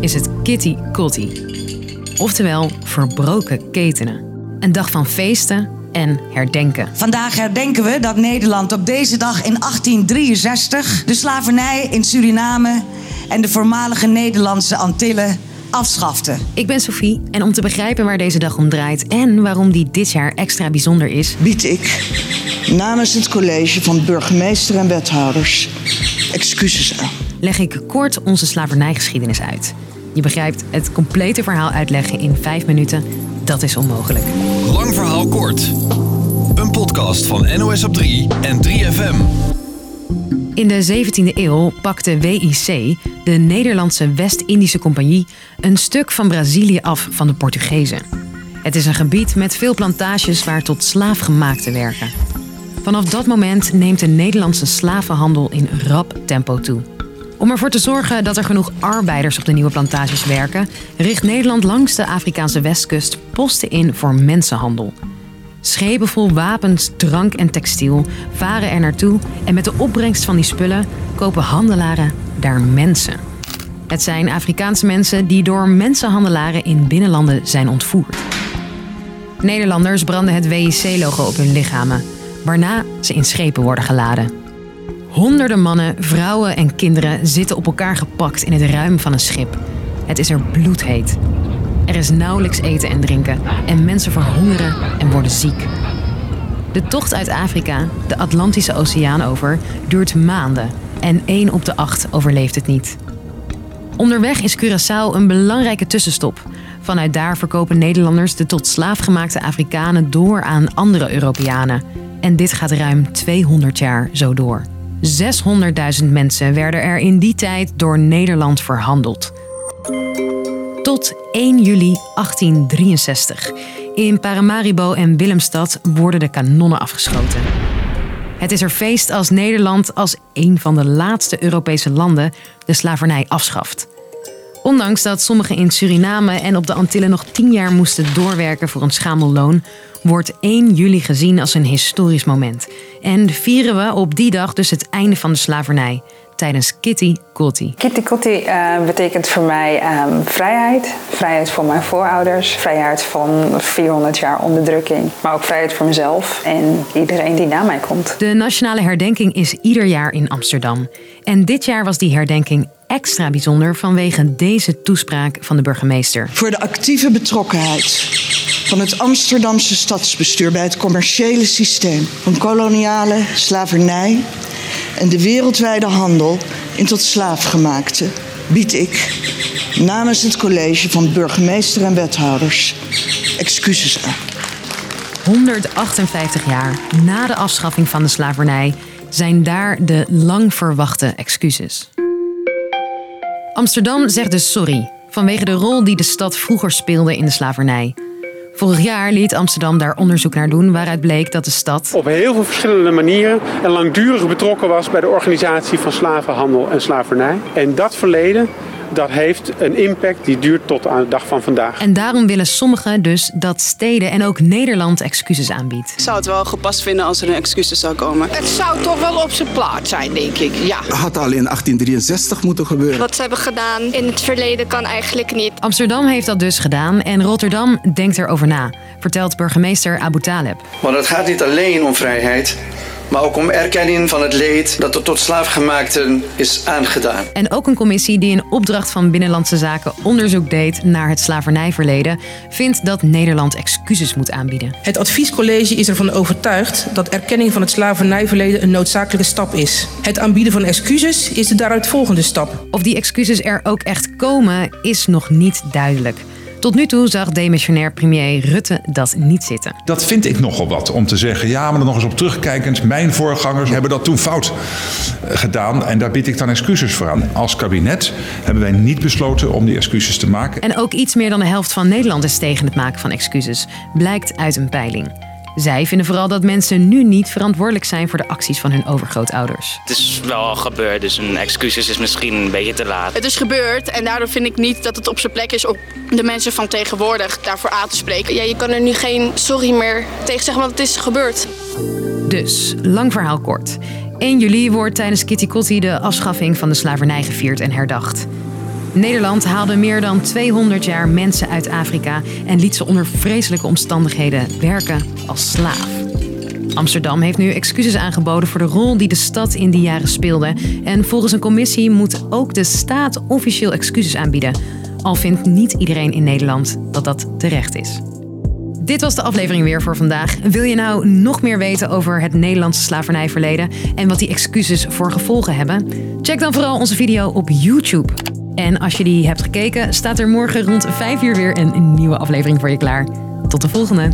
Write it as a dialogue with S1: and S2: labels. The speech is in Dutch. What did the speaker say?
S1: is het Kitty Kotti. Oftewel verbroken ketenen. Een dag van feesten en herdenken.
S2: Vandaag herdenken we dat Nederland op deze dag in 1863 de slavernij in Suriname en de voormalige Nederlandse Antillen afschafte.
S1: Ik ben Sophie en om te begrijpen waar deze dag om draait en waarom die dit jaar extra bijzonder is,
S3: bied ik namens het college van burgemeester en wethouders excuses aan.
S1: Leg ik kort onze slavernijgeschiedenis uit. Je begrijpt, het complete verhaal uitleggen in vijf minuten, dat is onmogelijk.
S4: Lang verhaal kort. Een podcast van NOS op 3 en 3FM.
S1: In de 17e eeuw pakte WIC, de Nederlandse West-Indische Compagnie, een stuk van Brazilië af van de Portugezen. Het is een gebied met veel plantages waar tot slaafgemaakte werken. Vanaf dat moment neemt de Nederlandse slavenhandel in rap tempo toe. Om ervoor te zorgen dat er genoeg arbeiders op de nieuwe plantages werken, richt Nederland langs de Afrikaanse westkust posten in voor mensenhandel. Schepen vol wapens, drank en textiel varen er naartoe en met de opbrengst van die spullen kopen handelaren daar mensen. Het zijn Afrikaanse mensen die door mensenhandelaren in binnenlanden zijn ontvoerd. Nederlanders branden het WIC-logo op hun lichamen, waarna ze in schepen worden geladen. Honderden mannen, vrouwen en kinderen zitten op elkaar gepakt in het ruim van een schip. Het is er bloedheet. Er is nauwelijks eten en drinken en mensen verhongeren en worden ziek. De tocht uit Afrika, de Atlantische Oceaan over, duurt maanden en één op de acht overleeft het niet. Onderweg is Curaçao een belangrijke tussenstop. Vanuit daar verkopen Nederlanders de tot slaaf gemaakte Afrikanen door aan andere Europeanen. En dit gaat ruim 200 jaar zo door. 600.000 mensen werden er in die tijd door Nederland verhandeld. Tot 1 juli 1863. In Paramaribo en Willemstad worden de kanonnen afgeschoten. Het is er feest als Nederland als een van de laatste Europese landen de slavernij afschaft. Ondanks dat sommigen in Suriname en op de Antillen nog tien jaar moesten doorwerken voor een schamel loon, wordt 1 juli gezien als een historisch moment. En vieren we op die dag dus het einde van de slavernij tijdens Kitty Kotti.
S5: Kitty Kotti uh, betekent voor mij um, vrijheid. Vrijheid voor mijn voorouders. Vrijheid van 400 jaar onderdrukking. Maar ook vrijheid voor mezelf en iedereen die na mij komt.
S1: De nationale herdenking is ieder jaar in Amsterdam. En dit jaar was die herdenking extra bijzonder vanwege deze toespraak van de burgemeester.
S3: Voor de actieve betrokkenheid van het Amsterdamse stadsbestuur bij het commerciële systeem van koloniale slavernij en de wereldwijde handel in tot slaafgemaakte bied ik namens het college van burgemeester en wethouders excuses aan.
S1: 158 jaar na de afschaffing van de slavernij zijn daar de lang verwachte excuses. Amsterdam zegt dus sorry vanwege de rol die de stad vroeger speelde in de slavernij. Vorig jaar liet Amsterdam daar onderzoek naar doen waaruit bleek dat de stad
S6: op heel veel verschillende manieren en langdurig betrokken was bij de organisatie van slavenhandel en slavernij. En dat verleden dat heeft een impact die duurt tot aan de dag van vandaag.
S1: En daarom willen sommigen dus dat steden en ook Nederland excuses aanbiedt.
S7: Ik zou het wel gepast vinden als er een excuses zou komen.
S8: Het zou toch wel op zijn plaats zijn, denk ik. Ja.
S9: Het had al in 1863 moeten gebeuren.
S10: Wat ze hebben gedaan in het verleden kan eigenlijk niet.
S1: Amsterdam heeft dat dus gedaan en Rotterdam denkt erover na, vertelt burgemeester Abu Taleb.
S11: Want het gaat niet alleen om vrijheid maar ook om erkenning van het leed dat er tot slaafgemaakten is aangedaan.
S1: En ook een commissie die in opdracht van Binnenlandse Zaken onderzoek deed naar het slavernijverleden, vindt dat Nederland excuses moet aanbieden.
S12: Het adviescollege is ervan overtuigd dat erkenning van het slavernijverleden een noodzakelijke stap is. Het aanbieden van excuses is de daaruit volgende stap.
S1: Of die excuses er ook echt komen, is nog niet duidelijk. Tot nu toe zag demissionair premier Rutte dat niet zitten.
S13: Dat vind ik nogal wat om te zeggen. Ja, maar dan nog eens op terugkijkend. Mijn voorgangers hebben dat toen fout eh, gedaan. En daar bied ik dan excuses voor aan. Als kabinet hebben wij niet besloten om die excuses te maken.
S1: En ook iets meer dan de helft van Nederland is tegen het maken van excuses. Blijkt uit een peiling. Zij vinden vooral dat mensen nu niet verantwoordelijk zijn voor de acties van hun overgrootouders.
S14: Het is wel al gebeurd, dus een excuses is misschien een beetje te laat.
S15: Het is gebeurd en daardoor vind ik niet dat het op zijn plek is om de mensen van tegenwoordig daarvoor aan te spreken.
S10: Ja, je kan er nu geen sorry meer tegen zeggen, want het is gebeurd.
S1: Dus, lang verhaal kort. 1 juli wordt tijdens Kitty Kotti de afschaffing van de slavernij gevierd en herdacht. Nederland haalde meer dan 200 jaar mensen uit Afrika en liet ze onder vreselijke omstandigheden werken als slaaf. Amsterdam heeft nu excuses aangeboden voor de rol die de stad in die jaren speelde. En volgens een commissie moet ook de staat officieel excuses aanbieden. Al vindt niet iedereen in Nederland dat dat terecht is. Dit was de aflevering weer voor vandaag. Wil je nou nog meer weten over het Nederlandse slavernijverleden en wat die excuses voor gevolgen hebben? Check dan vooral onze video op YouTube. En als je die hebt gekeken, staat er morgen rond 5 uur weer een nieuwe aflevering voor je klaar. Tot de volgende!